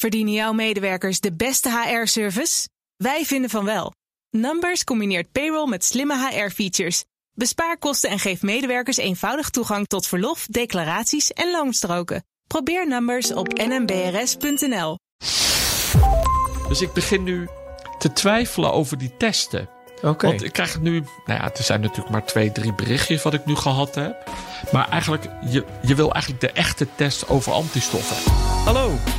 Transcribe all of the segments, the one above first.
Verdienen jouw medewerkers de beste HR-service? Wij vinden van wel. Numbers combineert payroll met slimme HR-features. Bespaar kosten en geef medewerkers eenvoudig toegang tot verlof, declaraties en loonstroken. Probeer Numbers op nmbrs.nl. Dus ik begin nu te twijfelen over die testen. Oké. Want ik krijg nu, nou ja, er zijn natuurlijk maar twee, drie berichtjes wat ik nu gehad heb. Maar eigenlijk, je, je wil eigenlijk de echte test over antistoffen. Hallo,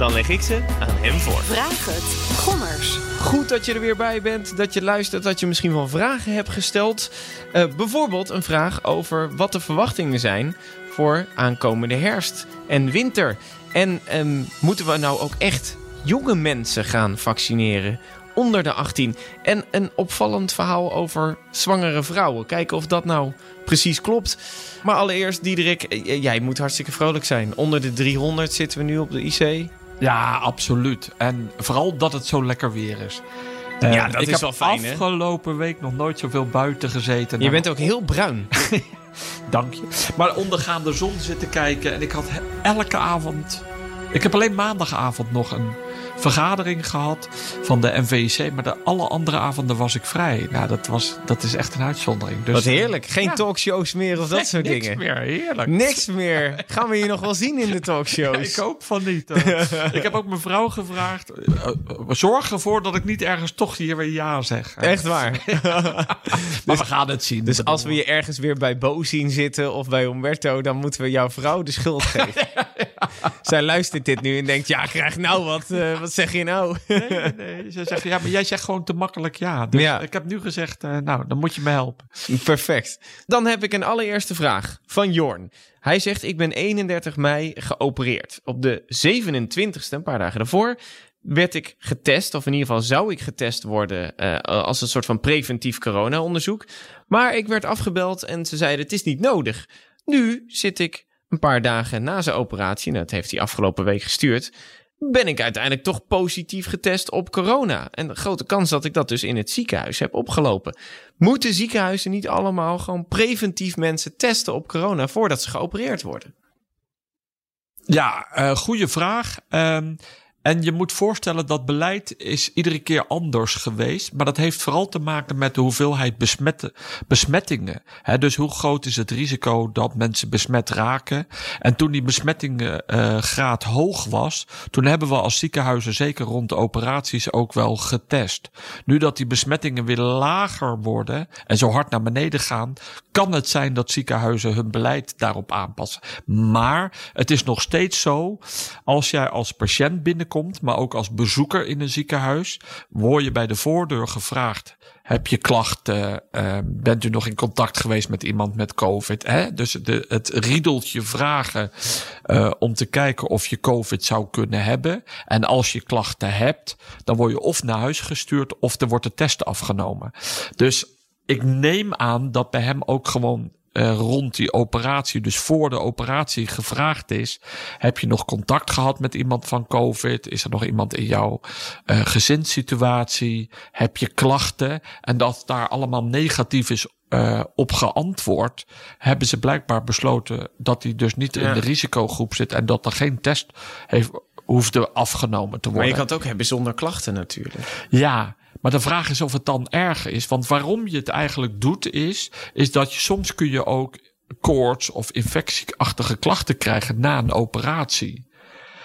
Dan leg ik ze aan hem voor. Vraag het. Gommers. Goed dat je er weer bij bent, dat je luistert, dat je misschien wel vragen hebt gesteld. Eh, bijvoorbeeld een vraag over wat de verwachtingen zijn voor aankomende herfst en winter. En ehm, moeten we nou ook echt jonge mensen gaan vaccineren? Onder de 18. En een opvallend verhaal over zwangere vrouwen. Kijken of dat nou precies klopt. Maar allereerst, Diederik, eh, jij moet hartstikke vrolijk zijn. Onder de 300 zitten we nu op de IC. Ja, absoluut. En vooral dat het zo lekker weer is. Eh, Ja, dat ik is heb wel fijn, hè? afgelopen week nog nooit zoveel buiten gezeten. Je Nou, bent ook heel bruin. Dank je. Maar ondergaande zon zitten kijken. En ik had elke avond... Ik heb alleen maandagavond nog een vergadering gehad van de NVC. Maar de alle andere avonden was ik vrij. Nou, dat, was, dat is echt een uitzondering. Dus, Wat heerlijk. Geen Ja. talkshows meer of dat Nee, soort niks dingen. meer. Heerlijk. Niks meer. Gaan we je nog wel zien in de talkshows? Ik hoop van niet. ik heb ook mijn vrouw gevraagd. eh, zorg ervoor dat ik niet ergens toch hier weer ja zeg. Echt waar. maar we gaan het zien. Dus als we je ergens weer bij Bo zien zitten of bij Umberto, dan moeten we jouw vrouw de schuld geven. Zij luistert dit nu en denkt, ja, krijg nou wat. eh, wat zeg je nou? Nee, nee, nee. Ze zeggen, ja, maar jij zegt gewoon te makkelijk ja. Dus Ja. ik heb nu gezegd, eh, nou, dan moet je me helpen. Perfect. Dan heb ik een allereerste vraag van Jorn. Hij zegt, ik ben 31 mei geopereerd. Op de 27e, een paar dagen daarvoor, werd ik getest. Of in ieder geval zou ik getest worden eh, als een soort van preventief corona-onderzoek. Maar ik werd afgebeld en ze zeiden, het is niet nodig. Nu zit ik een paar dagen na zijn operatie, dat heeft hij afgelopen week gestuurd, ben ik uiteindelijk toch positief getest op corona. En de grote kans dat ik dat dus in het ziekenhuis heb opgelopen. Moeten ziekenhuizen niet allemaal gewoon preventief mensen testen op corona voordat ze geopereerd worden? Ja, eh goede vraag. Ehm, en je moet voorstellen dat beleid is iedere keer anders geweest. Maar dat heeft vooral te maken met de hoeveelheid besmette, besmettingen. Dus hoe groot is het risico dat mensen besmet raken? En toen die besmettingengraad hoog was, toen hebben we als ziekenhuizen zeker rond de operaties ook wel getest. Nu dat die besmettingen weer lager worden en zo hard naar beneden gaan, kan het zijn dat ziekenhuizen hun beleid daarop aanpassen. Maar het is nog steeds zo, als jij als patiënt binnenkomt, maar ook als bezoeker in een ziekenhuis, word je bij de voordeur gevraagd. Heb je klachten? Eh, bent u nog in contact geweest met iemand met COVID? Hè? Dus de, het riedeltje vragen eh, om te kijken of je COVID zou kunnen hebben. En als je klachten hebt, dan word je of naar huis gestuurd of er wordt de test afgenomen. Dus ik neem aan dat bij hem ook gewoon eh, rond die operatie, dus voor de operatie gevraagd is. Heb je nog contact gehad met iemand van COVID? Is er nog iemand in jouw eh gezinssituatie? Heb je klachten? En dat daar allemaal negatief is eh, op geantwoord, hebben ze blijkbaar besloten dat hij dus niet Ja. in de risicogroep zit en dat er geen test heeft, hoefde afgenomen te Maar worden. je kan het ook hebben zonder klachten natuurlijk. Ja, maar de vraag is of het dan erger is. Want waarom je het eigenlijk doet is, is dat je soms kun je ook koorts of infectieachtige klachten krijgen na een operatie.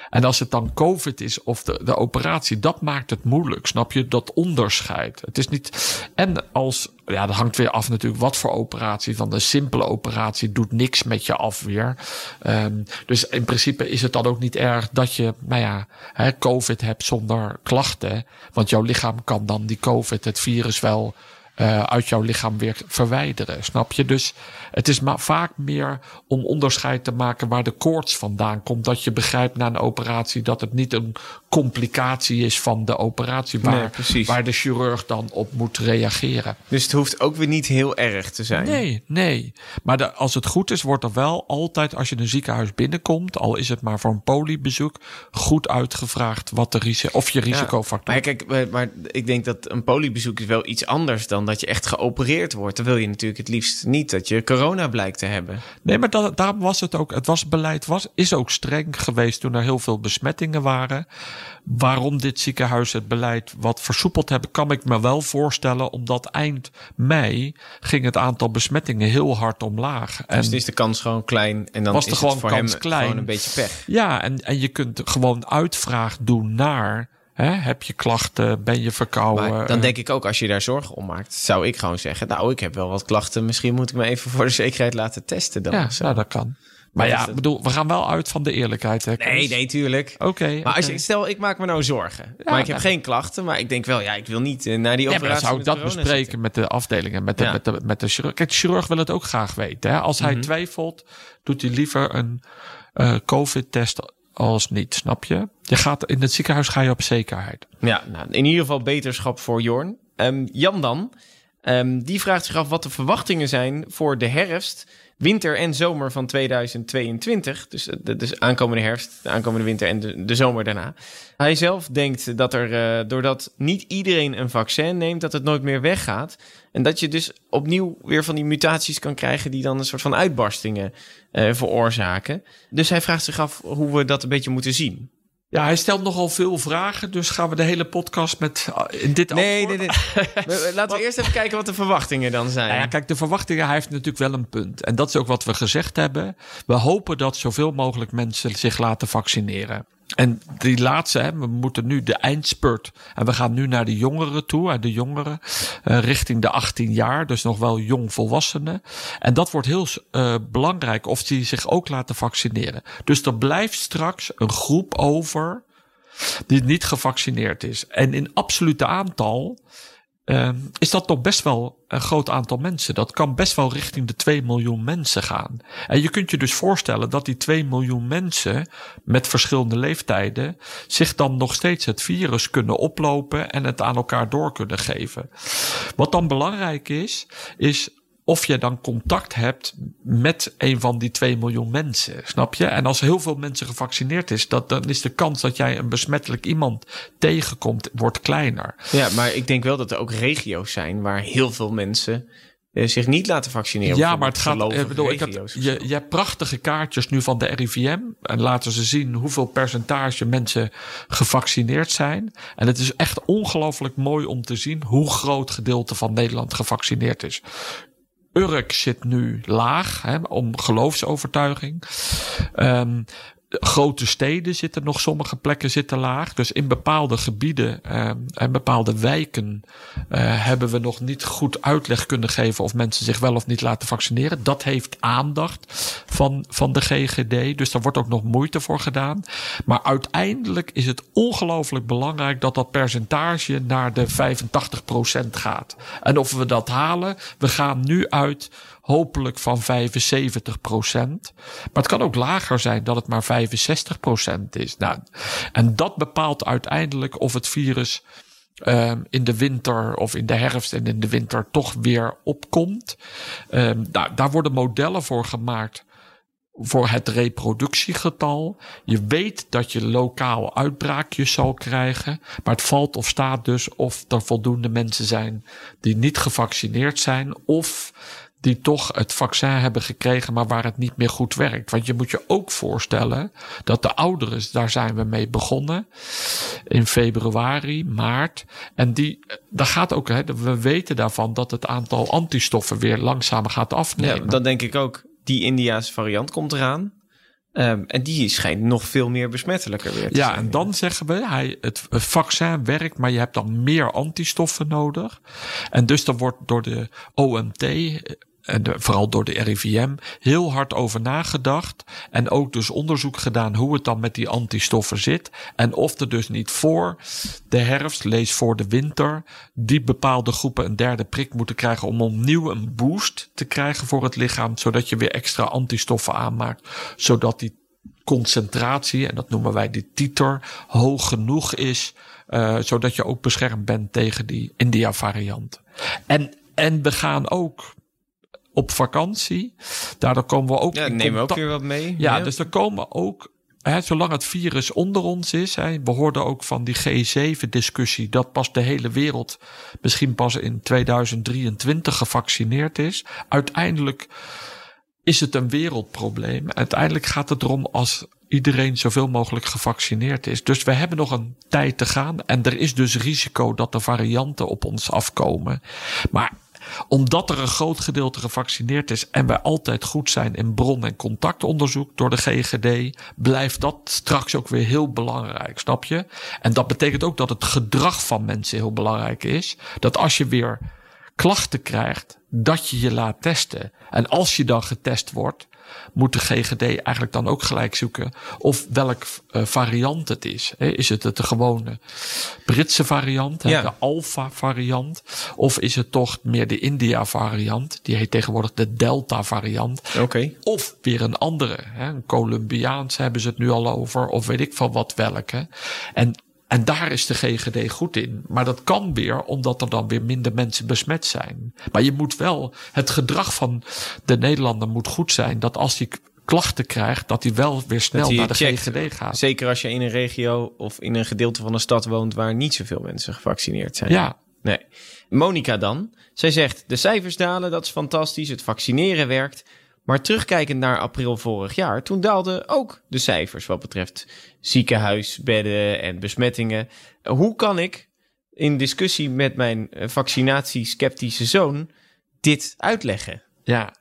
En als het dan COVID is of de, de operatie, dat maakt het moeilijk. Snap je? Dat onderscheid. Het is niet. En als. Ja, dat hangt weer af natuurlijk wat voor operatie. Van de simpele operatie doet niks met je af weer. Ehm, dus in principe is het dan ook niet erg dat je, nou ja, hè, COVID hebt zonder klachten. Want jouw lichaam kan dan die COVID, het virus wel eh, uit jouw lichaam weer verwijderen. Snap je? Dus het is maar vaak meer om onderscheid te maken waar de koorts vandaan komt. Dat je begrijpt na een operatie dat het niet een complicatie is van de operatie waar, Nee, precies. waar de chirurg dan op moet reageren. Dus het hoeft ook weer niet heel erg te zijn. Nee, nee. Maar de- als het goed is, wordt er wel altijd als je een ziekenhuis binnenkomt, al is het maar voor een poliebezoek, goed uitgevraagd wat de risico of je risicofactor. Maar kijk, maar, maar ik denk dat een poliebezoek is wel iets anders dan dat je echt geopereerd wordt. Dan wil je natuurlijk het liefst niet dat je corona blijkt te hebben. Nee, maar dat, daarom was het ook. Het was beleid was, is ook streng geweest toen er heel veel besmettingen waren. Waarom dit ziekenhuis het beleid wat versoepeld hebben, kan ik me wel voorstellen. Omdat eind mei ging het aantal besmettingen heel hard omlaag. En Dus is de kans gewoon klein en dan Was is gewoon het voor kans hem klein. gewoon een beetje pech. Ja, en, en je kunt gewoon uitvraag doen naar. Hè, heb je klachten? Ben je verkouden? Maar dan denk ik ook, als je daar zorgen om maakt, zou ik gewoon zeggen: Nou, ik heb wel wat klachten. Misschien moet ik me even voor de zekerheid laten testen dan. Ja, nou, dat kan. Maar ja, het- ik bedoel, we gaan wel uit van de eerlijkheid. Hè, Nee, nee, tuurlijk. Oké. Maar als je, stel, ik maak me nou zorgen. maar ik heb geen klachten. Maar ik denk wel, ja, ik wil niet eh, naar die Ja, dan operatie. zou ik met dat bespreken zitten. met de afdelingen, met de, Ja. met de, met de chirurg. Kijk, de chirurg wil het ook graag weten. Hè? Als hij Mhm. twijfelt, doet hij liever een eh, COVID-test als niet, snap je? je gaat, in het ziekenhuis ga je op zekerheid. Ja, nou, in ieder geval beterschap voor Jorn. Ehm, Jan dan, ehm, die vraagt zich af wat de verwachtingen zijn voor de herfst, winter en zomer van 2022. Dus eh, de, dus aankomende herfst, de aankomende winter en de, zomer daarna. Hij zelf denkt dat er, eh, doordat niet iedereen een vaccin neemt, dat het nooit meer weggaat. En dat je dus opnieuw weer van die mutaties kan krijgen die dan een soort van uitbarstingen eh, veroorzaken. Dus hij vraagt zich af hoe we dat een beetje moeten zien. Ja, hij stelt nogal veel vragen, dus gaan we de hele podcast met eh, in dit Nee, nee, nee. We- Laten we eerst even kijken wat de verwachtingen dan zijn. Nou ja, kijk, de verwachtingen, hij heeft natuurlijk wel een punt. En dat is ook wat we gezegd hebben. We hopen dat zoveel mogelijk mensen zich laten vaccineren. En die laatste, hè, we moeten nu de eindspurt. En we gaan nu naar de jongeren toe, de jongeren, eh, richting de 18 jaar. Dus nog wel jong volwassenen. En dat wordt heel eh, belangrijk of die zich ook laten vaccineren. Dus er blijft straks een groep over die niet gevaccineerd is. En in absolute aantal Ehm, is dat toch best wel een groot aantal mensen. Dat kan best wel richting de 2 miljoen mensen gaan. En je kunt je dus voorstellen dat die 2 miljoen mensen met verschillende leeftijden zich dan nog steeds het virus kunnen oplopen en het aan elkaar door kunnen geven. Wat dan belangrijk is, is of je dan contact hebt met een van die 2 miljoen mensen. Snap je? En als heel veel mensen gevaccineerd is, dat, dan is de kans dat jij een besmettelijk iemand tegenkomt, wordt kleiner. Ja, maar ik denk wel dat er ook regio's zijn waar heel veel mensen eh, zich niet laten vaccineren. Ja, maar het gaat. Ik bedoel, ik of je, je hebt prachtige kaartjes nu van de RIVM. En laten ze zien hoeveel percentage mensen gevaccineerd zijn. En het is echt ongelooflijk mooi om te zien hoe groot gedeelte van Nederland gevaccineerd is. Urk zit nu laag, hè, om geloofsovertuiging. Ehm, grote steden zitten nog, sommige plekken zitten laag. Dus in bepaalde gebieden ehm, en bepaalde wijken eh, hebben we nog niet goed uitleg kunnen geven of mensen zich wel of niet laten vaccineren. Dat heeft aandacht van, van de GGD. Dus daar wordt ook nog moeite voor gedaan. Maar uiteindelijk is het ongelooflijk belangrijk dat dat percentage naar de 85% gaat. En of we dat halen, we gaan nu uit hopelijk van 75 procent. Maar het kan ook lager zijn dat het maar 65 procent is. Nou, en dat bepaalt uiteindelijk of het virus um, in de winter of in de herfst en in de winter toch weer opkomt. Um, daar, daar worden modellen voor gemaakt voor het reproductiegetal. Je weet dat je lokaal uitbraakjes zal krijgen. Maar het valt of staat dus of er voldoende mensen zijn die niet gevaccineerd zijn. Of die toch het vaccin hebben gekregen, maar waar het niet meer goed werkt. Want je moet je ook voorstellen dat de ouderen, daar zijn we mee begonnen in februari, maart. En die, daar gaat ook, hè, we weten daarvan dat het aantal antistoffen weer langzamer gaat afnemen. Ja, dan denk ik ook, die Indiaanse variant komt eraan. Um, en die schijnt nog veel meer besmettelijker weer te ja, zijn. en dan zeggen we, hij, het, het vaccin werkt, maar je hebt dan meer antistoffen nodig. En dus dan wordt door de OMT en de- vooral door de RIVM, heel hard over nagedacht. En ook dus onderzoek gedaan hoe het dan met die antistoffen zit. En of er dus niet voor de herfst, lees voor de winter, die bepaalde groepen een derde prik moeten krijgen om opnieuw een boost te krijgen voor het lichaam. Zodat je weer extra antistoffen aanmaakt. Zodat die concentratie, en dat noemen wij die titer, hoog genoeg is. eh, zodat je ook beschermd bent tegen die India-variant. En, en we gaan ook op vakantie. Daardoor komen we ook Ja, in nemen we ook weer wat mee. ja, dus er komen ook, hè, zolang het virus onder ons is, hè, we hoorden ook van die G7-discussie dat pas de hele wereld misschien pas in 2023 gevaccineerd is. Uiteindelijk is het een wereldprobleem. Uiteindelijk gaat het erom als iedereen zoveel mogelijk gevaccineerd is. Dus we hebben nog een tijd te gaan. En er is dus risico dat er varianten op ons afkomen. Maar omdat er een groot gedeelte gevaccineerd is en wij altijd goed zijn in bron- en contactonderzoek door de GGD, blijft dat straks ook weer heel belangrijk, snap je? En dat betekent ook dat het gedrag van mensen heel belangrijk is. Dat als je weer klachten krijgt, dat je je laat testen. En als je dan getest wordt, moet de GGD eigenlijk dan ook gelijk zoeken of welk eh, variant het is. Hè, Is het het de gewone Britse variant, hè, Ja. de Alpha variant, of is het toch meer de India variant? Die heet tegenwoordig de Delta variant. Oké. Of weer een andere, hè, een Colombiaans hebben ze het nu al over, of weet ik van wat welke. En, en daar is de GGD goed in. Maar dat kan weer omdat er dan weer minder mensen besmet zijn. Maar je moet wel, het gedrag van de Nederlander moet goed zijn. Dat als k- klachten krijgt, dat hij wel weer snel naar de checkt. GGD gaat. Zeker als je in een regio of in een gedeelte van een stad woont waar niet zoveel mensen gevaccineerd zijn. Ja, Nee. Monica dan. Zij zegt, de cijfers dalen, dat is fantastisch, het vaccineren werkt. Maar terugkijkend naar april vorig jaar, toen daalden ook de cijfers wat betreft ziekenhuisbedden en besmettingen. Hoe kan ik in discussie met mijn eh, vaccinatie-sceptische zoon dit uitleggen? Ja.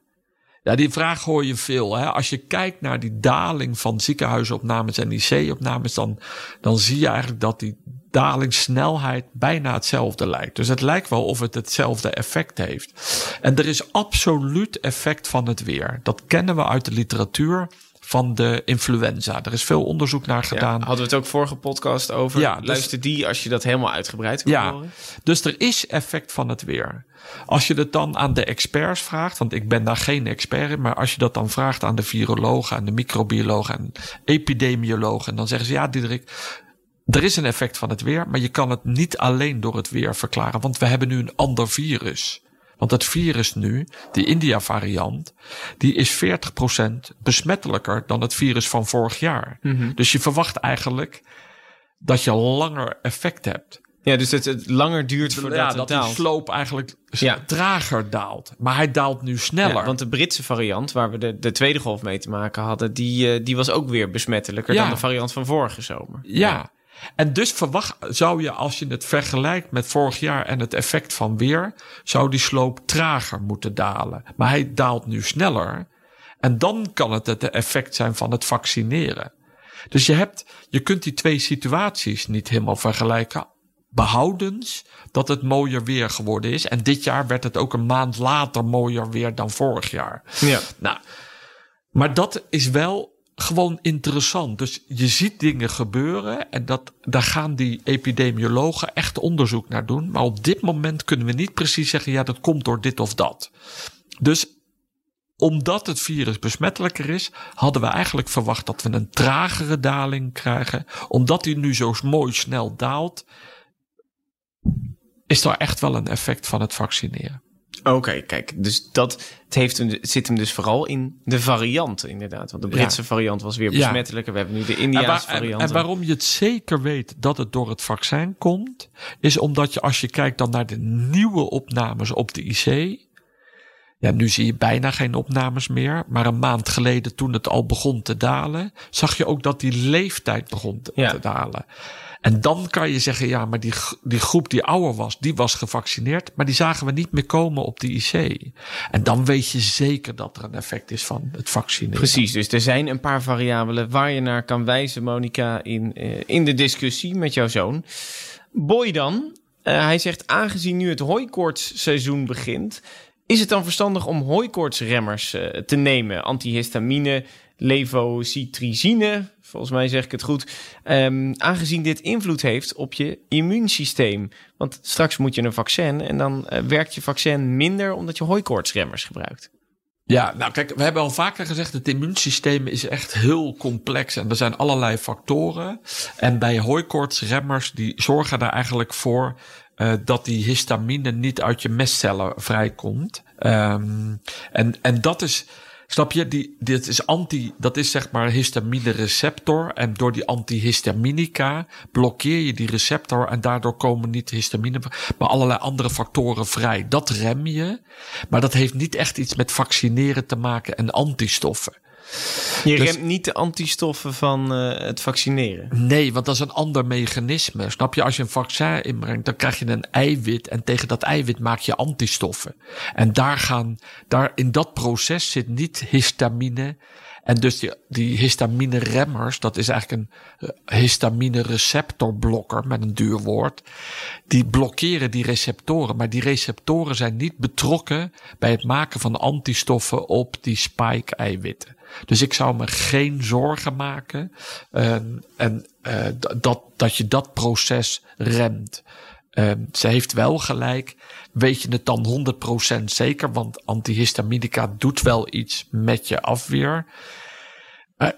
Ja, die vraag hoor je veel. Hè? Als je kijkt naar die daling van ziekenhuisopnames en IC-opnames, dan, dan zie je eigenlijk dat die dalingssnelheid bijna hetzelfde lijkt. Dus het lijkt wel of het hetzelfde effect heeft. En er is absoluut effect van het weer. Dat kennen we uit de literatuur van de influenza. Er is veel onderzoek naar Ja, gedaan. hadden we het ook vorige podcast over. Ja, dus- Luister die als je dat helemaal uitgebreid wil Ja, horen. dus er is effect van het weer. Als je het dan aan de experts vraagt, want ik ben daar geen expert in, maar als je dat dan vraagt aan de virologen, aan de microbiologen en epidemiologen, dan zeggen ze ja, Diederik, er is een effect van het weer, maar je kan het niet alleen door het weer verklaren, want we hebben nu een ander virus. Want het virus nu, die India-variant, die is 40% besmettelijker dan het virus van vorig jaar. Dus je verwacht eigenlijk dat je langer effect hebt. Ja, dus het, het langer duurt voordat ja, het dat daalt. die sloop eigenlijk Ja. trager daalt. Maar hij daalt nu sneller. Ja, want de Britse variant, waar we de, de tweede golf mee te maken hadden, die, eh, die was ook weer besmettelijker dan de variant van vorige zomer. ja. En dus verwacht, zou je als je het vergelijkt met vorig jaar en het effect van weer, zou die sloop trager moeten dalen. Maar hij daalt nu sneller. En dan kan het het effect zijn van het vaccineren. Dus je hebt, je kunt die twee situaties niet helemaal vergelijken. Behoudens dat het mooier weer geworden is. En dit jaar werd het ook een maand later mooier weer dan vorig jaar. Ja. Nou, maar dat is wel gewoon interessant. Dus je ziet dingen gebeuren en dat, daar gaan die epidemiologen echt onderzoek naar doen. Maar op dit moment kunnen we niet precies zeggen, ja, dat komt door dit of dat. Dus omdat het virus besmettelijker is, hadden we eigenlijk verwacht dat we een tragere daling krijgen. Omdat die nu zo mooi snel daalt, is daar echt wel een effect van het vaccineren. Oké, kijk, dus dat het heeft hem, zit hem dus vooral in de varianten, inderdaad. Want de Britse Ja. variant was weer Ja. besmettelijker. We hebben nu de Indiaanse waar- en- variant. en waarom je het zeker weet dat het door het vaccin komt, is omdat je als je kijkt dan naar de nieuwe opnames op de IC. Ja, nu zie je bijna geen opnames meer. Maar een maand geleden, toen het al begon te dalen, zag je ook dat die leeftijd begon te, Ja. te dalen. En dan kan je zeggen, ja, maar die, die groep die ouder was, die was gevaccineerd. Maar die zagen we niet meer komen op de IC. En dan weet je zeker dat er een effect is van het vaccineren. Precies, dus er zijn een paar variabelen waar je naar kan wijzen, Monica, in, eh, in de discussie met jouw zoon. Boy dan, eh, hij zegt, aangezien nu het hooikoortsseizoen begint, Is het dan verstandig om hooikoortsremmers eh, te nemen? Antihistamine, levocitrizine, volgens mij zeg ik het goed. Ehm, aangezien dit invloed heeft op je immuunsysteem. Want straks moet je een vaccin en dan eh, werkt je vaccin minder omdat je hooikoortsremmers gebruikt. Ja, nou kijk, we hebben al vaker gezegd, het immuunsysteem is echt heel complex en er zijn allerlei factoren. En bij hooikoortsremmers, die zorgen er eigenlijk voor uh, dat die histamine niet uit je mestcellen vrijkomt. Um, en, en dat is, Snap je? Die, dit is anti, dat is zeg maar histamine receptor. En door die antihistaminica blokkeer je die receptor. En daardoor komen niet histamine, maar allerlei andere factoren vrij. Dat rem je. Maar dat heeft niet echt iets met vaccineren te maken en antistoffen. Je dus, remt niet de antistoffen van uh, het vaccineren. Nee, want dat is een ander mechanisme. Snap je? Als je een vaccin inbrengt, dan krijg je een eiwit. En tegen dat eiwit maak je antistoffen. En daar gaan, daar in dat proces zit niet histamine en dus die, histamine remmers, dat is eigenlijk een eh, histamine receptorblokker met een duur woord. Die blokkeren die receptoren, maar die receptoren zijn niet betrokken bij het maken van antistoffen op die spike eiwitten. Dus ik zou me geen zorgen maken uh, en uh, dat, dat je dat proces remt. Uh, ze heeft wel gelijk. Weet je het dan 100% zeker? Want antihistaminica doet wel iets met je afweer. Uh,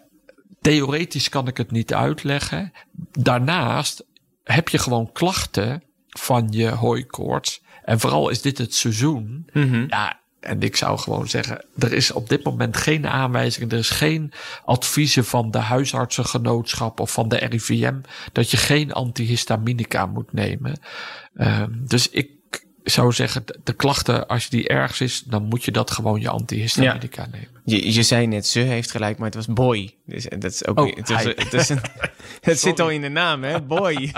theoretisch kan ik het niet uitleggen. Daarnaast heb je gewoon klachten van je hooikoorts. En vooral is dit het seizoen. Mm -hmm. Ja, en ik zou gewoon zeggen, er is op dit moment geen aanwijzing, er is geen adviezen van de huisartsengenootschap of van de RIVM dat je geen antihistaminica moet nemen. Um, dus ik zou zeggen, de klachten, als die ergens is, dan moet je dat gewoon je antihistaminica ja. nemen. Je, je zei net, ze heeft gelijk, maar het was boy. Dus dat is ook. Oh, het, was, het, is een, het zit al in de naam, hè? Boy.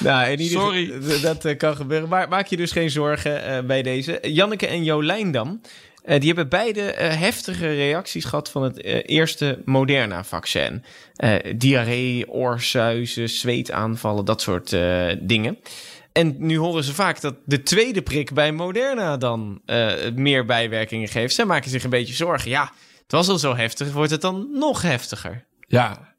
nou, in ieder Sorry. Dat uh, kan gebeuren. Maar maak je dus geen zorgen uh, bij deze. Janneke en Jolijn dan. Uh, die hebben beide heftige reacties gehad van het eerste Moderna-vaccin. diarree, oorsuizen, zweetaanvallen, dat soort dingen. En nu horen ze vaak dat de tweede prik bij Moderna dan uh, meer bijwerkingen geeft. Zij maken zich een beetje zorgen. Ja, het was al zo heftig, wordt het dan nog heftiger? Ja,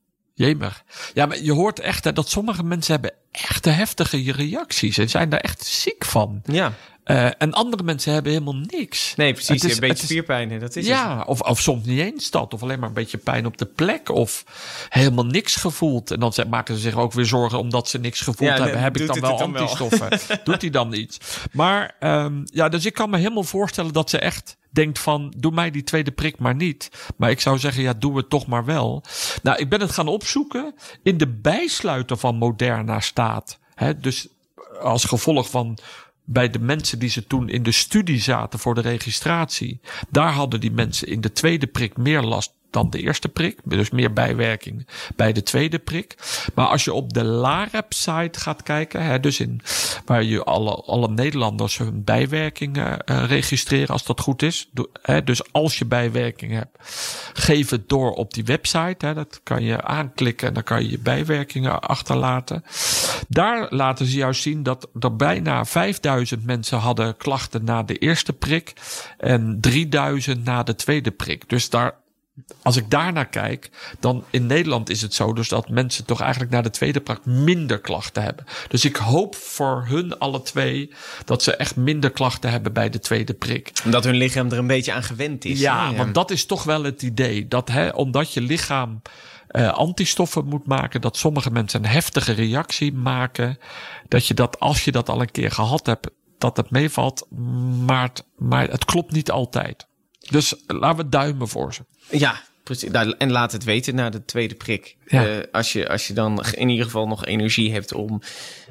jemig. Ja, maar je hoort echt hè, dat sommige mensen hebben echt heftige reacties en zijn daar echt ziek van. Ja. Uh, en andere mensen hebben helemaal niks. Nee, precies. Is, een beetje spierpijn. Dat is ja, het. Of, of soms niet eens dat. Of alleen maar een beetje pijn op de plek. Of helemaal niks gevoeld. En dan maken ze zich ook weer zorgen omdat ze niks gevoeld ja, hebben. Heb ik dan wel dan antistoffen? Doet hij dan iets? Maar um, ja, dus ik kan me helemaal voorstellen dat ze echt denkt van doe mij die tweede prik maar niet. Maar ik zou zeggen ja doe het toch maar wel. Nou ik ben het gaan opzoeken. In de bijsluiter van Moderna staat. Hè, dus als gevolg van bij de mensen die ze toen in de studie zaten voor de registratie. Daar hadden die mensen in de tweede prik meer last dan de eerste prik. Dus meer bijwerking bij de tweede prik. Maar als je op de LAREP-site gaat kijken, hè, dus in, waar je alle, alle Nederlanders hun bijwerkingen uh, registreren, als dat goed is. Hè, dus als je bijwerking hebt, geef het door op die website. Hè, dat kan je aanklikken en dan kan je je bijwerkingen achterlaten. Daar laten ze juist zien dat er bijna 5000 mensen hadden klachten na de eerste prik en 3000 na de tweede prik. Dus daar als ik daarnaar kijk, dan in Nederland is het zo dus dat mensen toch eigenlijk na de tweede prik minder klachten hebben. Dus ik hoop voor hun alle twee dat ze echt minder klachten hebben bij de tweede prik. Omdat hun lichaam er een beetje aan gewend is. Ja, ja. want dat is toch wel het idee. Dat hè, omdat je lichaam uh, antistoffen moet maken, dat sommige mensen een heftige reactie maken, dat je dat als je dat al een keer gehad hebt, dat het meevalt. Maar, maar het klopt niet altijd. Dus laten we duimen voor ze. Ja, precies. En laat het weten na de tweede prik. Ja. Uh, als, je, als je dan in ieder geval nog energie hebt om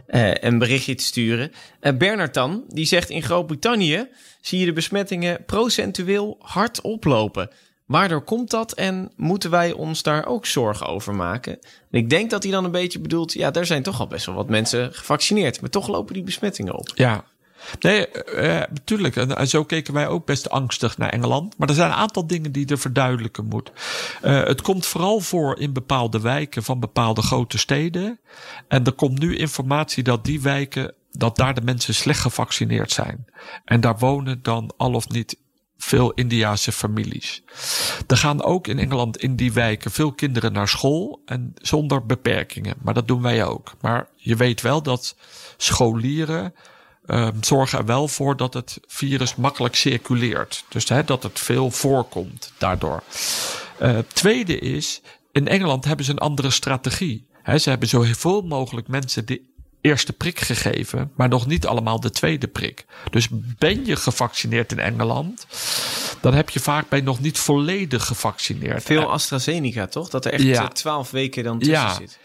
uh, een berichtje te sturen. Uh, Bernard dan, die zegt in Groot-Brittannië zie je de besmettingen procentueel hard oplopen. Waardoor komt dat en moeten wij ons daar ook zorgen over maken? En ik denk dat hij dan een beetje bedoelt, ja, daar zijn toch al best wel wat mensen gevaccineerd, maar toch lopen die besmettingen op. Ja, Nee, uh, natuurlijk. En zo keken wij ook best angstig naar Engeland. Maar er zijn een aantal dingen die er verduidelijken moet. Uh, het komt vooral voor in bepaalde wijken van bepaalde grote steden. En er komt nu informatie dat die wijken dat daar de mensen slecht gevaccineerd zijn. En daar wonen dan al of niet veel Indiase families. Er gaan ook in Engeland in die wijken veel kinderen naar school en zonder beperkingen. Maar dat doen wij ook. Maar je weet wel dat scholieren zorgen er wel voor dat het virus makkelijk circuleert. Dus hè, dat het veel voorkomt daardoor. Uh, tweede is, in Engeland hebben ze een andere strategie. He, ze hebben zoveel mogelijk mensen de eerste prik gegeven, maar nog niet allemaal de tweede prik. Dus ben je gevaccineerd in Engeland, dan heb je vaak bij nog niet volledig gevaccineerd. Veel AstraZeneca, toch? Dat er echt Ja. twaalf weken dan tussen Ja. zit.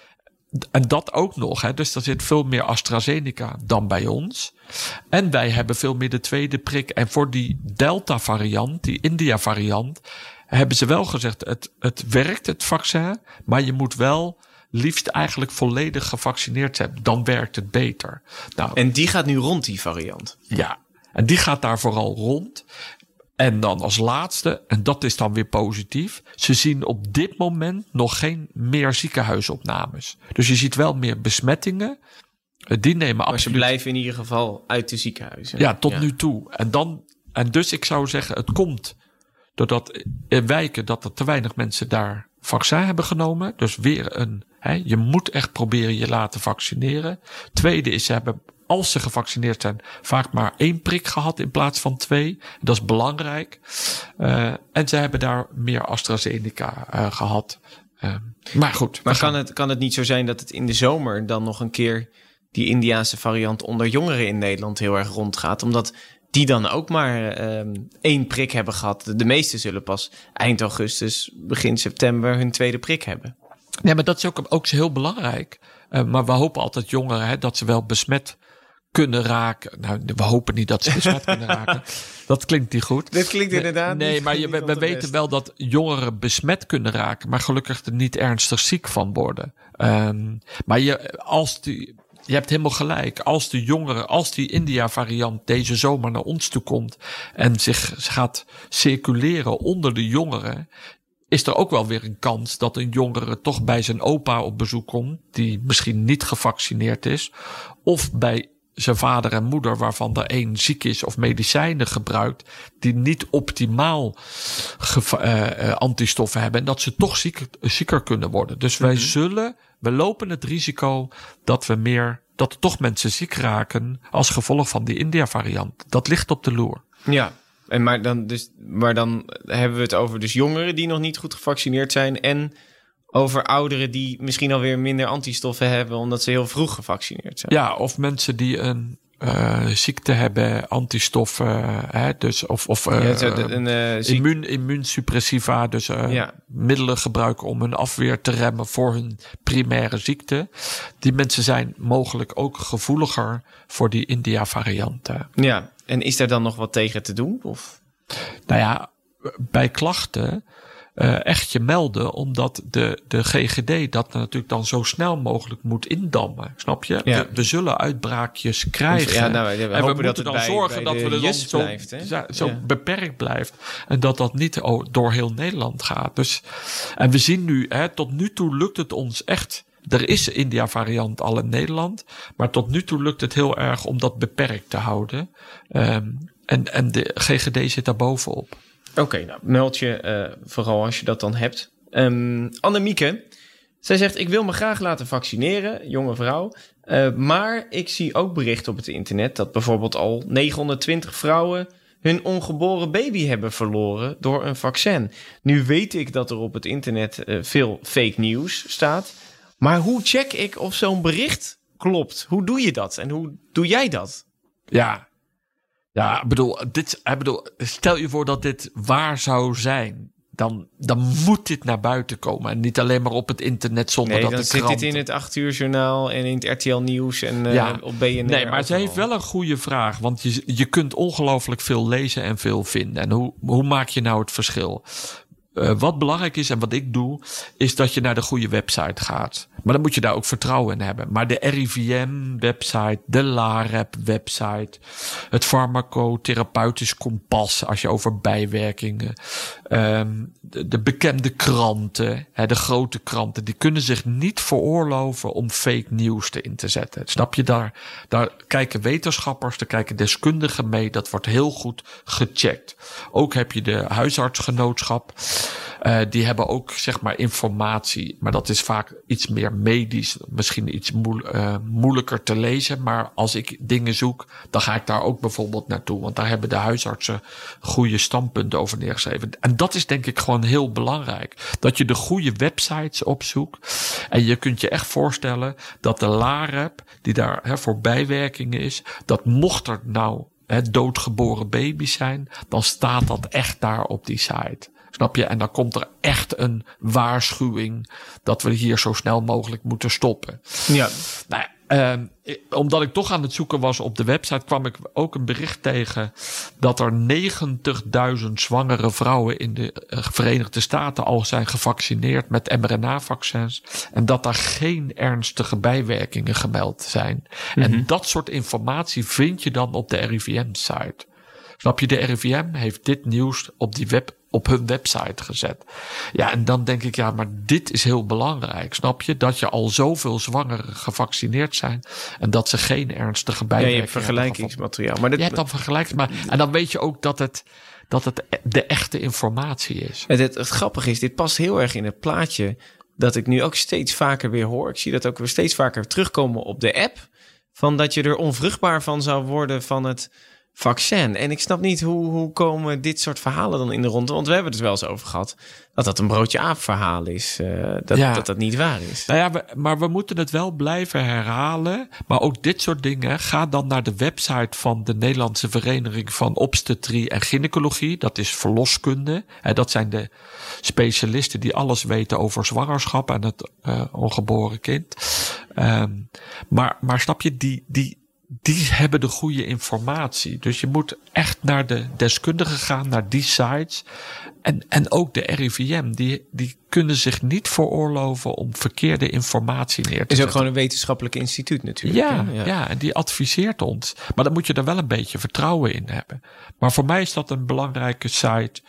En dat ook nog. Hè. Dus er zit veel meer AstraZeneca dan bij ons. En wij hebben veel meer de tweede prik. En voor die Delta-variant, die India-variant, hebben ze wel gezegd: het, het werkt, het vaccin. Maar je moet wel liefst eigenlijk volledig gevaccineerd zijn. Dan werkt het beter. Nou, En die gaat nu rond, die variant. ja, en die gaat daar vooral rond. En dan als laatste, en dat is dan weer positief, ze zien op dit moment nog geen meer ziekenhuisopnames. Dus je ziet wel meer besmettingen. Eh, Die nemen Maar ze blijven in ieder geval uit de ziekenhuizen. Ja, tot nu toe. En, dan, en dus ik zou zeggen, het komt doordat in wijken dat er te weinig mensen daar vaccin hebben genomen. Dus weer een, hè, je moet echt proberen je laten vaccineren. Tweede is, ze hebben, als ze gevaccineerd zijn, vaak maar één prik gehad in plaats van twee. Dat is belangrijk. Eh, en ze hebben daar meer AstraZeneca eh, gehad. Eh, maar goed. Maar kan het, kan het niet zo zijn dat het in de zomer dan nog een keer die Indiaanse variant onder jongeren in Nederland heel erg rondgaat? Omdat die dan ook maar ehm, één prik hebben gehad. De, de meesten zullen pas eind augustus, begin september hun tweede prik hebben. Nee, maar dat is ook, ook heel belangrijk. Eh, maar we hopen altijd jongeren hè, dat ze wel besmet kunnen raken. Nou, we hopen niet dat ze besmet kunnen raken. Dat klinkt niet goed. Dit klinkt inderdaad. Nee, niet- maar je, we, weten best. wel dat jongeren besmet kunnen raken, maar gelukkig er niet ernstig ziek van worden. Ehm, maar je, als die, je hebt helemaal gelijk. Als de jongeren, als die India-variant deze zomer naar ons toe komt en zich gaat circuleren onder de jongeren, is er ook wel weer een kans dat een jongere toch bij zijn opa op bezoek komt, die misschien niet gevaccineerd is, of bij zijn vader en moeder, waarvan er één ziek is of medicijnen gebruikt, die niet optimaal eh, eh, antistoffen hebben, en dat ze toch ziek, zieker kunnen worden. Dus wij zullen, we lopen het risico dat we meer, dat er toch mensen ziek raken als gevolg van die India-variant. Dat ligt op de loer. Ja, en maar, dan, dus, maar dan hebben we het over dus jongeren die nog niet goed gevaccineerd zijn. En over ouderen die misschien alweer minder antistoffen hebben omdat ze heel vroeg gevaccineerd zijn. Ja, of mensen die een eh, ziekte hebben, antistoffen, hè, dus of, of eh, Ja, de- een eh, ziek- immuun, immuunsuppressiva, dus eh, Ja. middelen gebruiken om hun afweer te remmen voor hun primaire ziekte. Die mensen zijn mogelijk ook gevoeliger voor die India-varianten. Ja, en is daar dan nog wat tegen te doen? Of? Nou ja, bij klachten eh, echt je melden, omdat de, de GGD dat natuurlijk dan zo snel mogelijk moet indammen. Snap je? Ja. We, we zullen uitbraakjes krijgen. Ja, nou, we en we dat moeten het dan bij- zorgen bij dat we er dan JUS zo, blijft, hè? ja, zo beperkt blijft. En dat dat niet door heel Nederland gaat. Dus, en we zien nu, hè, tot nu toe lukt het ons echt. Er is India-variant al in Nederland. Maar tot nu toe lukt het heel erg om dat beperkt te houden. Ehm, en, en de GGD zit daar bovenop. Oké, nou meld je eh, vooral als je dat dan hebt. Ehm Annemieke, zij zegt ik wil me graag laten vaccineren, jonge vrouw. Eh, maar ik zie ook berichten op het internet dat bijvoorbeeld al 920 vrouwen hun ongeboren baby hebben verloren door een vaccin. Nu weet ik dat er op het internet eh, veel fake news staat. Maar hoe check ik of zo'n bericht klopt? Hoe doe je dat? En hoe doe jij dat? Ja. Ja, ik bedoel, dit, ik bedoel, stel je voor dat dit waar zou zijn. Dan, dan moet dit naar buiten komen. En niet alleen maar op het internet zonder Nee, dat dan de zit krant... dit in het 8 uur journaal en in het RTL Nieuws en eh, Ja. op BNR. Nee, maar ze heeft wel een goede vraag. Want je, je kunt ongelooflijk veel lezen en veel vinden. En hoe, hoe maak je nou het verschil? Eh, wat belangrijk is en wat ik doe, is dat je naar de goede website gaat. Maar dan moet je daar ook vertrouwen in hebben. Maar de RIVM-website, de LAREP-website, het farmacotherapeutisch kompas als je over bijwerkingen. ehm, de, de bekende kranten, hè, de grote kranten, die kunnen zich niet veroorloven om fake nieuws te in te zetten. Snap je? Daar, daar kijken wetenschappers, daar kijken deskundigen mee. Dat wordt heel goed gecheckt. Ook heb je de huisartsgenootschap. Uh, die hebben ook zeg maar informatie, maar dat is vaak iets meer medisch, misschien iets uh, moeilijker te lezen. Maar als ik dingen zoek, dan ga ik daar ook bijvoorbeeld naartoe, want daar hebben de huisartsen goede standpunten over neergeschreven. En dat is denk ik gewoon heel belangrijk, dat je de goede websites opzoekt. En je kunt je echt voorstellen dat de LAREP, die daar hè, voor bijwerkingen is, dat mocht er nou hè, doodgeboren baby's zijn, dan staat dat echt daar op die site. Snap je? En dan komt er echt een waarschuwing dat we hier zo snel mogelijk moeten stoppen. Ja. Nou, uh, omdat ik toch aan het zoeken was op de website, kwam ik ook een bericht tegen dat er 90.000 zwangere vrouwen in de eh, Verenigde Staten al zijn gevaccineerd met mRNA-vaccins. En dat daar geen ernstige bijwerkingen gemeld zijn. Mm -hmm. En dat soort informatie vind je dan op de RIVM-site. Snap je, de RIVM heeft dit nieuws op die web, op hun website gezet. Ja, en dan denk ik, ja, maar dit is heel belangrijk. Snap je? Dat je al zoveel zwangeren gevaccineerd zijn en dat ze geen ernstige bijwerkingen ja, je hebt vergelijkingsmateriaal. Maar dit... Je hebt dan vergelijkings, maar en dan weet je ook dat het dat het de echte informatie is. Het, het, het grappige is, dit past heel erg in het plaatje dat ik nu ook steeds vaker weer hoor. Ik zie dat ook weer steeds vaker terugkomen op de app. Van dat je er onvruchtbaar van zou worden van het vaccin. En ik snap niet hoe, hoe komen dit soort verhalen dan in de ronde. Want we hebben het wel eens over gehad. Dat dat een broodje aap verhaal is. Uh, dat, ja. dat dat niet waar is. Nou ja, we, maar we moeten het wel blijven herhalen. Maar ook dit soort dingen. Ga dan naar de website van de Nederlandse Vereniging van Obstetrie en Gynaecologie. Dat is verloskunde. En dat zijn de specialisten die alles weten over zwangerschap en het uh, ongeboren kind. Um, maar, maar snap je, die, die, die hebben de goede informatie. Dus je moet echt naar de deskundigen gaan, naar die sites. En, en ook de RIVM, die, die kunnen zich niet veroorloven om verkeerde informatie neer te zetten. is ook gewoon een wetenschappelijk instituut natuurlijk. Ja, ja, ja. en die adviseert ons. Maar dan moet je er wel een beetje vertrouwen in hebben. Maar voor mij is dat een belangrijke site.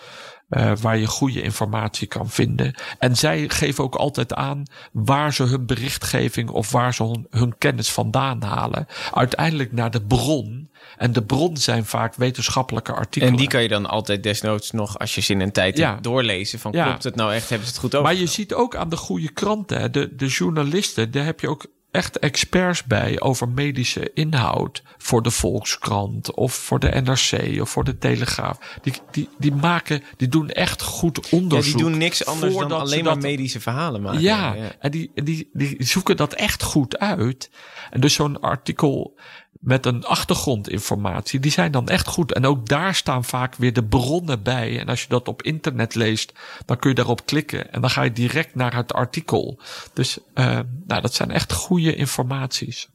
Uh, waar je goede informatie kan vinden. En zij geven ook altijd aan waar ze hun berichtgeving of waar ze hun, hun, kennis vandaan halen. Uiteindelijk naar de bron. En de bron zijn vaak wetenschappelijke artikelen. En die kan je dan altijd desnoods nog, als je zin en tijd ja. hebt, doorlezen. Van klopt het nou echt, hebben ze het goed over? Maar je ziet ook aan de goede kranten, de, de journalisten, daar heb je ook echt experts bij over medische inhoud voor de Volkskrant of voor de NRC of voor de Telegraaf. Die, die, die maken, die doen echt goed onderzoek. Ja, die doen niks anders dan alleen maar medische verhalen maken. Ja, ja, en die, die, die zoeken dat echt goed uit. En dus zo'n artikel met een achtergrondinformatie, die zijn dan echt goed. En ook daar staan vaak weer de bronnen bij. En als je dat op internet leest, dan kun je daarop klikken en dan ga je direct naar het artikel. Dus uh, nou, dat zijn echt goede informaties.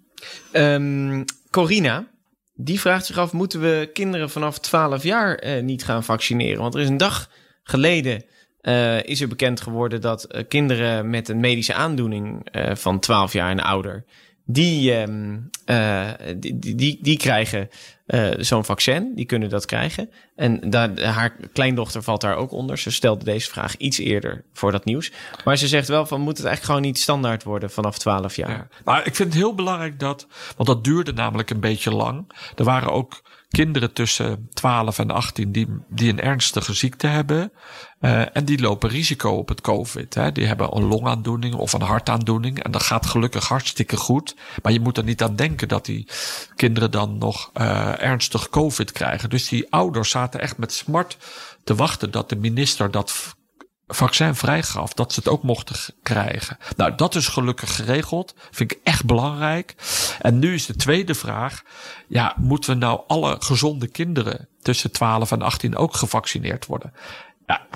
Um, Corina, die vraagt zich af: moeten we kinderen vanaf 12 jaar uh, niet gaan vaccineren? Want er is een dag geleden. Uh, is er bekend geworden dat kinderen met een medische aandoening van 12 jaar en ouder die, um, uh, die, die, die, krijgen uh, zo'n vaccin. Die kunnen dat krijgen. En daar, haar kleindochter valt daar ook onder. Ze stelde deze vraag iets eerder voor dat nieuws. Maar ze zegt wel van moet het eigenlijk gewoon niet standaard worden vanaf 12 jaar. Ja. Maar ik vind het heel belangrijk dat, want dat duurde namelijk een beetje lang. Er waren ook kinderen tussen 12 en 18 die, die een ernstige ziekte hebben. Uh, en die lopen risico op het COVID. Hè. Die hebben een longaandoening of een hartaandoening. En dat gaat gelukkig hartstikke goed. Maar je moet er niet aan denken dat die kinderen dan nog uh, ernstig COVID krijgen. Dus die ouders zaten echt met smart te wachten dat de minister dat vaccin vrijgaf, dat ze het ook mochten krijgen. Nou, dat is gelukkig geregeld. Vind ik echt belangrijk. En nu is de tweede vraag. Ja, moeten we nou alle gezonde kinderen tussen 12 en 18 ook gevaccineerd worden? Ja,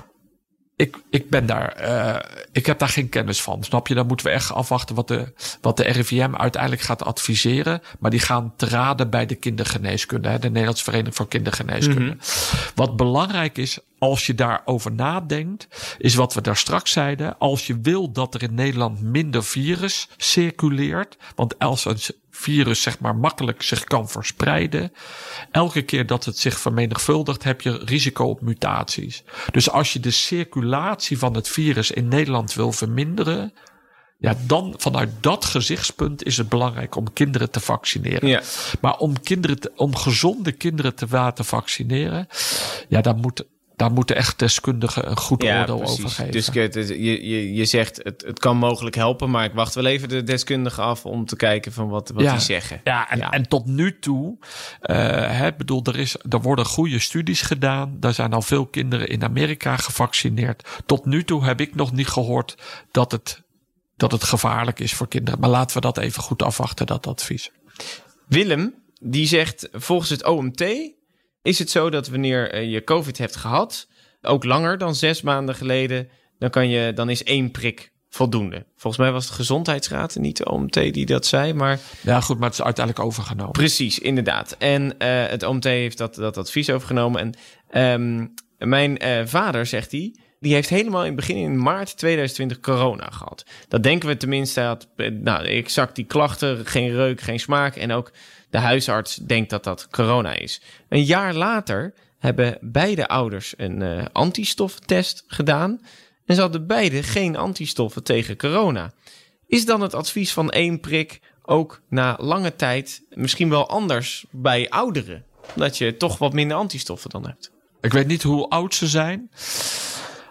ik, ik ben daar, uh, ik heb daar geen kennis van. Snap je? Dan moeten we echt afwachten wat de, wat de RIVM uiteindelijk gaat adviseren. Maar die gaan te raden bij de kindergeneeskunde, hè, de Nederlandse Vereniging voor Kindergeneeskunde. Mm -hmm. Wat belangrijk is, als je daarover nadenkt, is wat we daar straks zeiden. Als je wil dat er in Nederland minder virus circuleert, want als een virus zeg maar makkelijk zich kan verspreiden, elke keer dat het zich vermenigvuldigt, heb je risico op mutaties. Dus als je de circulatie van het virus in Nederland wil verminderen, ja, dan vanuit dat gezichtspunt is het belangrijk om kinderen te vaccineren. Ja. Maar om kinderen te, om gezonde kinderen te laten vaccineren, ja, daar moet daar moeten echt deskundigen een goed oordeel over geven. Dus je, je, je zegt het, het kan mogelijk helpen, maar ik wacht wel even de deskundigen af om te kijken van wat, wat ja. die zeggen. Ja, en, en tot nu toe, uh, hè, bedoel, er, is, er worden goede studies gedaan. Daar zijn al veel kinderen in Amerika gevaccineerd. Tot nu toe heb ik nog niet gehoord dat het, dat het gevaarlijk is voor kinderen. Maar laten we dat even goed afwachten, dat advies. Willem, die zegt volgens het OMT is het zo dat wanneer je COVID hebt gehad, ook langer dan zes maanden geleden, dan, kan je, dan is één prik voldoende. Volgens mij was het Gezondheidsraad niet de OMT die dat zei, maar... Ja, goed, maar het is uiteindelijk overgenomen. Precies, inderdaad. En uh, het OMT heeft dat, dat advies overgenomen. En um, mijn uh, vader, zegt hij, die heeft helemaal in het begin in maart 2020 corona gehad. Dat denken we tenminste. Had, nou, exact die klachten, geen reuk, geen smaak en ook de huisarts denkt dat dat corona is. Een jaar later hebben beide ouders een uh, antistoffentest gedaan. En ze hadden beide geen antistoffen tegen corona. Is dan het advies van één prik ook na lange tijd misschien wel anders bij ouderen? Dat je toch wat minder antistoffen dan hebt. Ik weet niet hoe oud ze zijn.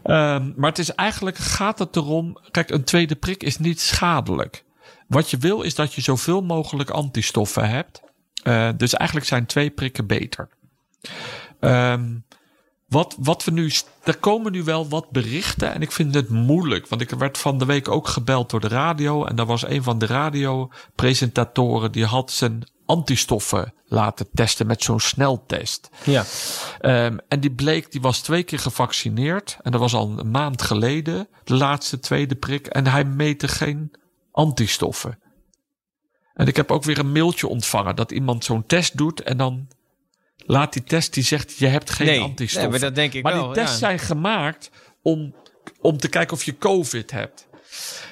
Um, maar het is eigenlijk gaat het erom. Kijk, een tweede prik is niet schadelijk. Wat je wil is dat je zoveel mogelijk antistoffen hebt. Uh, dus eigenlijk zijn twee prikken beter. Um, wat, wat we nu. Er komen nu wel wat berichten. En ik vind het moeilijk. Want ik werd van de week ook gebeld door de radio. En daar was een van de radiopresentatoren. Die had zijn antistoffen laten testen met zo'n sneltest. Ja. Um, en die bleek, die was twee keer gevaccineerd. En dat was al een maand geleden. De laatste tweede prik. En hij meette geen antistoffen. En ik heb ook weer een mailtje ontvangen dat iemand zo'n test doet en dan laat die test die zegt je hebt geen nee, antistoffen. Nee, maar dat denk ik maar wel, die tests ja. zijn gemaakt om, om te kijken of je COVID hebt.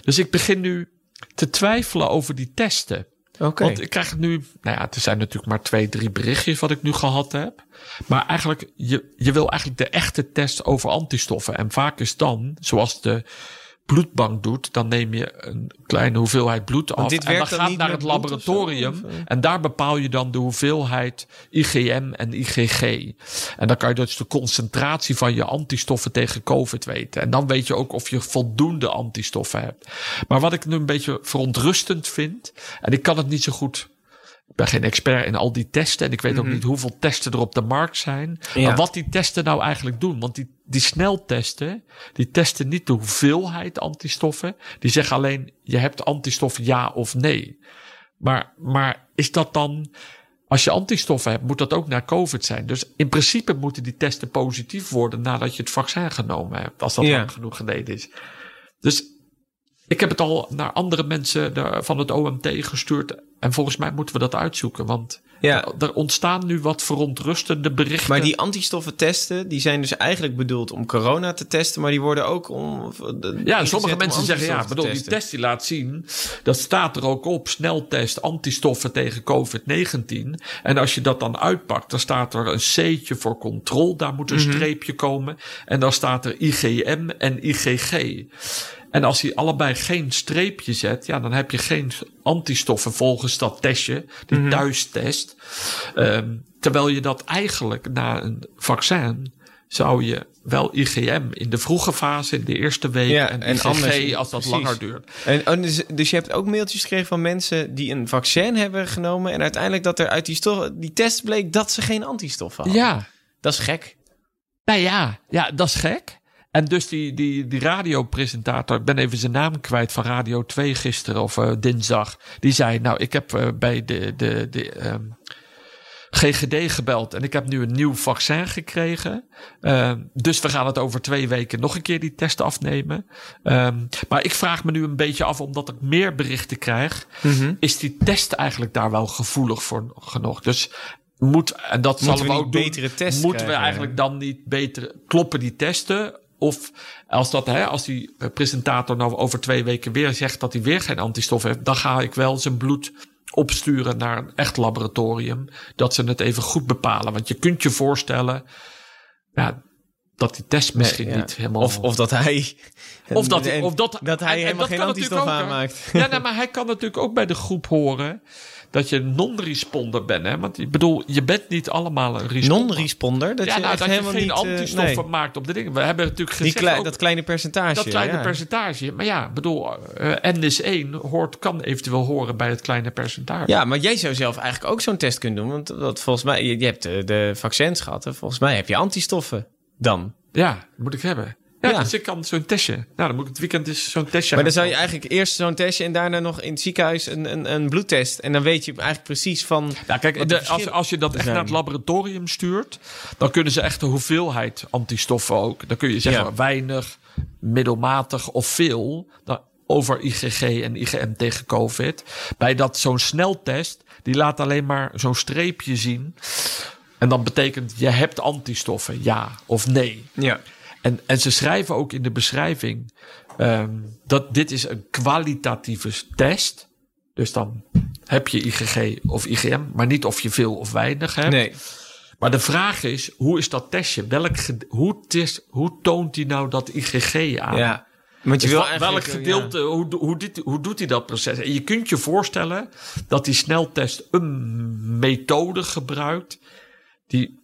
Dus ik begin nu te twijfelen over die testen. Oké. Want ik krijg nu, nou ja, er zijn natuurlijk maar twee, drie berichtjes wat ik nu gehad heb. Maar eigenlijk, je, je wil eigenlijk de echte test over antistoffen. En vaak is dan, zoals de bloedbank doet, dan neem je een kleine hoeveelheid bloed af. en dan gaat naar het laboratorium. zo, eh? En daar bepaal je dan de hoeveelheid IgM en IgG. En dan kan je dus de concentratie van je antistoffen tegen COVID weten. En dan weet je ook of je voldoende antistoffen hebt. Maar wat ik nu een beetje verontrustend vind, en ik kan het niet zo goed. Ik ben geen expert in al die testen. En ik weet ook niet hoeveel testen er op de markt zijn. Ja. Maar wat die testen nou eigenlijk doen. Want die, die sneltesten, die testen niet de hoeveelheid antistoffen. Die zeggen alleen, je hebt antistoffen ja of nee. Maar, maar is dat dan, als je antistoffen hebt, moet dat ook naar COVID zijn. Dus in principe moeten die testen positief worden nadat je het vaccin genomen hebt. Als dat Ja. lang genoeg geleden is. Dus ik heb het al naar andere mensen de- van het OMT gestuurd. En volgens mij moeten we dat uitzoeken. Want Ja. er, ontstaan nu wat verontrustende berichten. Maar die antistoffentesten, die zijn dus eigenlijk bedoeld om corona te testen, maar die worden ook om... Ja, sommige mensen zeggen ja, bedoel, die test die laat zien, dat staat er ook op, sneltest antistoffen tegen COVID-19. En als je dat dan uitpakt, dan staat er een C'tje voor controle, daar moet een streepje komen. En dan staat er IgM en IgG. En als hij allebei geen streepje zet, ja, dan heb je geen antistoffen volgens dat testje, die thuistest. Ehm, terwijl je dat eigenlijk na een vaccin zou je wel IgM in de vroege fase, in de eerste week, Ja, en, en IgG anders- als dat precies. langer duurt. En, oh, dus, dus je hebt ook mailtjes gekregen van mensen die een vaccin hebben genomen en uiteindelijk dat er uit die, stof, die test bleek dat ze geen antistoffen hadden. Ja, Dat is gek. nou ja, ja, dat is gek. En dus die, die, die radiopresentator, ik ben even zijn naam kwijt van Radio 2 gisteren of eh, dinsdag. Die zei, nou, ik heb eh, bij de, de, de ehm, GGD gebeld en ik heb nu een nieuw vaccin gekregen. Ehm, dus we gaan het over twee weken nog een keer die test afnemen. Ehm, maar ik vraag me nu een beetje af, omdat ik meer berichten krijg, is die test eigenlijk daar wel gevoelig voor genoeg? Dus moet, en dat Moeten zullen we ook doen, betere tests Moeten we eigenlijk dan niet beter, kloppen die testen? Of als, dat, hè, als die eh, presentator nou over twee weken weer zegt dat hij weer geen antistof heeft, dan ga ik wel zijn bloed opsturen naar een echt laboratorium. Dat ze het even goed bepalen. Want je kunt je voorstellen ja, dat die test misschien Ja. niet helemaal... Of, of dat hij... Of dat, en- of dat, dat hij en- en helemaal dat geen antistof aanmaakt. Ja, nou, maar hij kan natuurlijk ook bij de groep horen dat je non-responder bent. Hè? Want ik bedoel, je bent niet allemaal een responder. Non-responder, dat ja, je nou, dat je geen niet... eh, antistoffen nee. maakt op de dingen. We hebben natuurlijk gezegd klei- ook dat kleine percentage. dat kleine ja. percentage. Maar ja, bedoel, eh NS1 hoort, kan eventueel horen bij het kleine percentage. Ja, maar jij zou zelf eigenlijk ook zo'n test kunnen doen. Want dat, volgens mij, je, je hebt de, de vaccins gehad. hè. Volgens mij heb je antistoffen dan. Ja, moet ik hebben. Ja, Ja. dus ik kan zo'n testje. Nou, dan moet ik het weekend eens zo'n testje Maar dan zou je eigenlijk eerst zo'n testje en daarna nog in het ziekenhuis een, een, een bloedtest. En dan weet je eigenlijk precies van... Nou, kijk, de als, als je dat echt naar het laboratorium stuurt, dan kunnen ze echt de hoeveelheid antistoffen ook. Dan kun je zeggen Ja. weinig, middelmatig of veel dan over IgG en IgM tegen COVID. Bij dat zo'n sneltest, die laat alleen maar zo'n streepje zien. En dan betekent je hebt antistoffen, ja of nee. Ja. En, en ze schrijven ook in de beschrijving ehm, dat dit is een kwalitatieve test. Dus dan heb je IgG of IgM, maar niet of je veel of weinig hebt. Nee. Maar de vraag is, hoe is dat testje? Welk, hoe, test, hoe toont hij nou dat IgG aan? Ja. Want je Dus wil wa- welk gedeelte, hoe, hoe, dit, hoe doet hij dat proces? En je kunt je voorstellen dat die sneltest een methode gebruikt die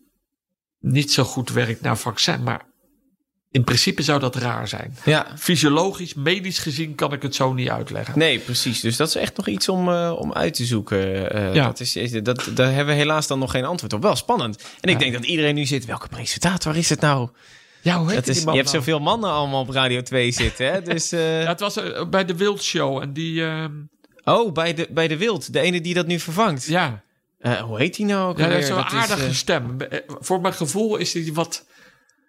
niet zo goed werkt naar vaccin. Maar in principe zou dat raar zijn. Ja. Fysiologisch, medisch gezien kan ik het zo niet uitleggen. Nee, precies. Dus dat is echt nog iets om, eh, om uit te zoeken. Eh, Ja. dat is, dat, daar hebben we helaas dan nog geen antwoord op. Wel spannend. En ik Ja. denk dat iedereen nu zit... Welke presentator is het nou? Ja, hoe heet Dat is, je hebt nou? zoveel mannen allemaal op Radio 2 zitten. Hè? Dus, eh, Ja, het was bij de Wild Show en die... ehm, Oh, bij de, bij de Wild. De ene die dat nu vervangt. ja, hoe heet die nou ook ja, hij alweer? heeft zo'n Dat is, aardige stem. Voor mijn gevoel is hij wat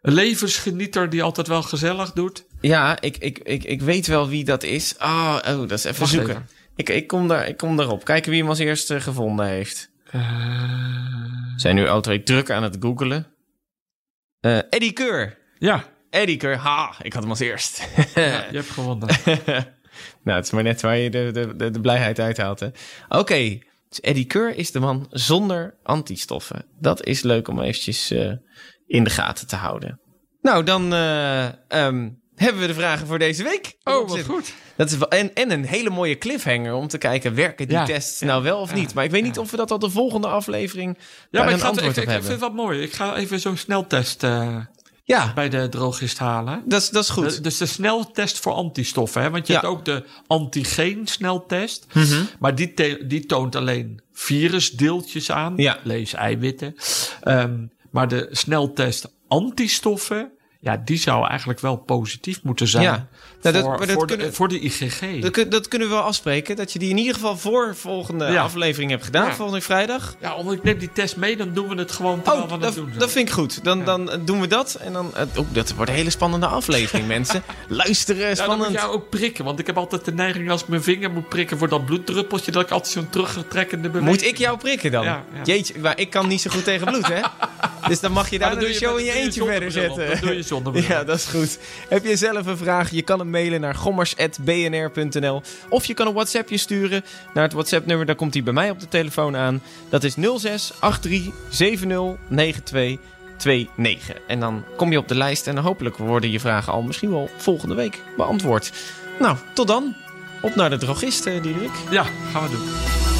een levensgenieter die altijd wel gezellig doet. ja, ik, ik, ik, ik weet wel wie dat is. Ah, oh, dat is even Wacht zoeken. even. Ik, ik, kom daar, ik kom daarop. Kijken wie hem als eerste gevonden heeft. Eh, Zijn nu al twee druk aan het googelen. Eh Eddie Keur. ja, Eddie Keur. Ha, ik had hem als eerst. ja, je hebt gewonnen. nou, het is maar net waar je de, de, de, de blijheid uithaalt. hè. Oké, dus Eddie Keur is de man zonder antistoffen. Dat is leuk om eventjes eh, in de gaten te houden. Nou, dan eh, ehm, hebben we de vragen voor deze week. Oh, wat goed. Dat is wel, en, en een hele mooie cliffhanger om te kijken, werken die Ja, tests ja, nou wel of ja, niet? Maar ik weet niet of we dat al de volgende aflevering Ja, maar ik, ga, antwoord ik, ik, vind het wel mooi. Ik ga even zo'n sneltest eh, Ja, bij de drogist halen. dat is, dat is goed. De- dus de sneltest voor antistoffen. Hè? Want je hebt ook de antigeen-sneltest. Mhm. Maar die, die toont alleen virusdeeltjes aan. Ja. Lees eiwitten. Ehm, maar de sneltest antistoffen. Ja, die zou eigenlijk wel positief moeten zijn. Ja. Nou, dat- voor, maar dat voor, de, kunnen- voor de IgG. Dat, kun- dat kunnen we wel afspreken. Dat je die in ieder geval voor volgende Ja. aflevering hebt gedaan. Ja. Volgende vrijdag. Ja, omdat ik neem die test mee, dan doen we het gewoon terwijl Oh, we dat, doen. zijn. dat vind ik goed. Dan, dan doen we dat. En dan, eh, oh, dat wordt een hele spannende aflevering, mensen. Luisteren, Ja, dan moet spannend. jou ook prikken. Want ik heb altijd de neiging als ik mijn vinger moet prikken voor dat bloeddruppeltje, dat ik altijd zo'n teruggetrekkende beweging. Moet ik jou prikken dan? Jeetje, maar ik kan niet zo goed tegen bloed, hè? Dus dan mag je daar de je- show in je eentje verder zetten. Dan doe je zonder. Ja, dat is goed. Heb je zelf een vraag? Je kan hem mailen naar gommers.bnr.nl Of je kan een WhatsAppje sturen naar het WhatsApp-nummer. Daar komt hij bij mij op de telefoon aan. Dat is 06 83 70 92 29. En dan kom je op de lijst en hopelijk worden je vragen al misschien wel volgende week beantwoord. Nou, tot dan. Op naar de drogist, eh, Diederik. Ja, gaan we doen.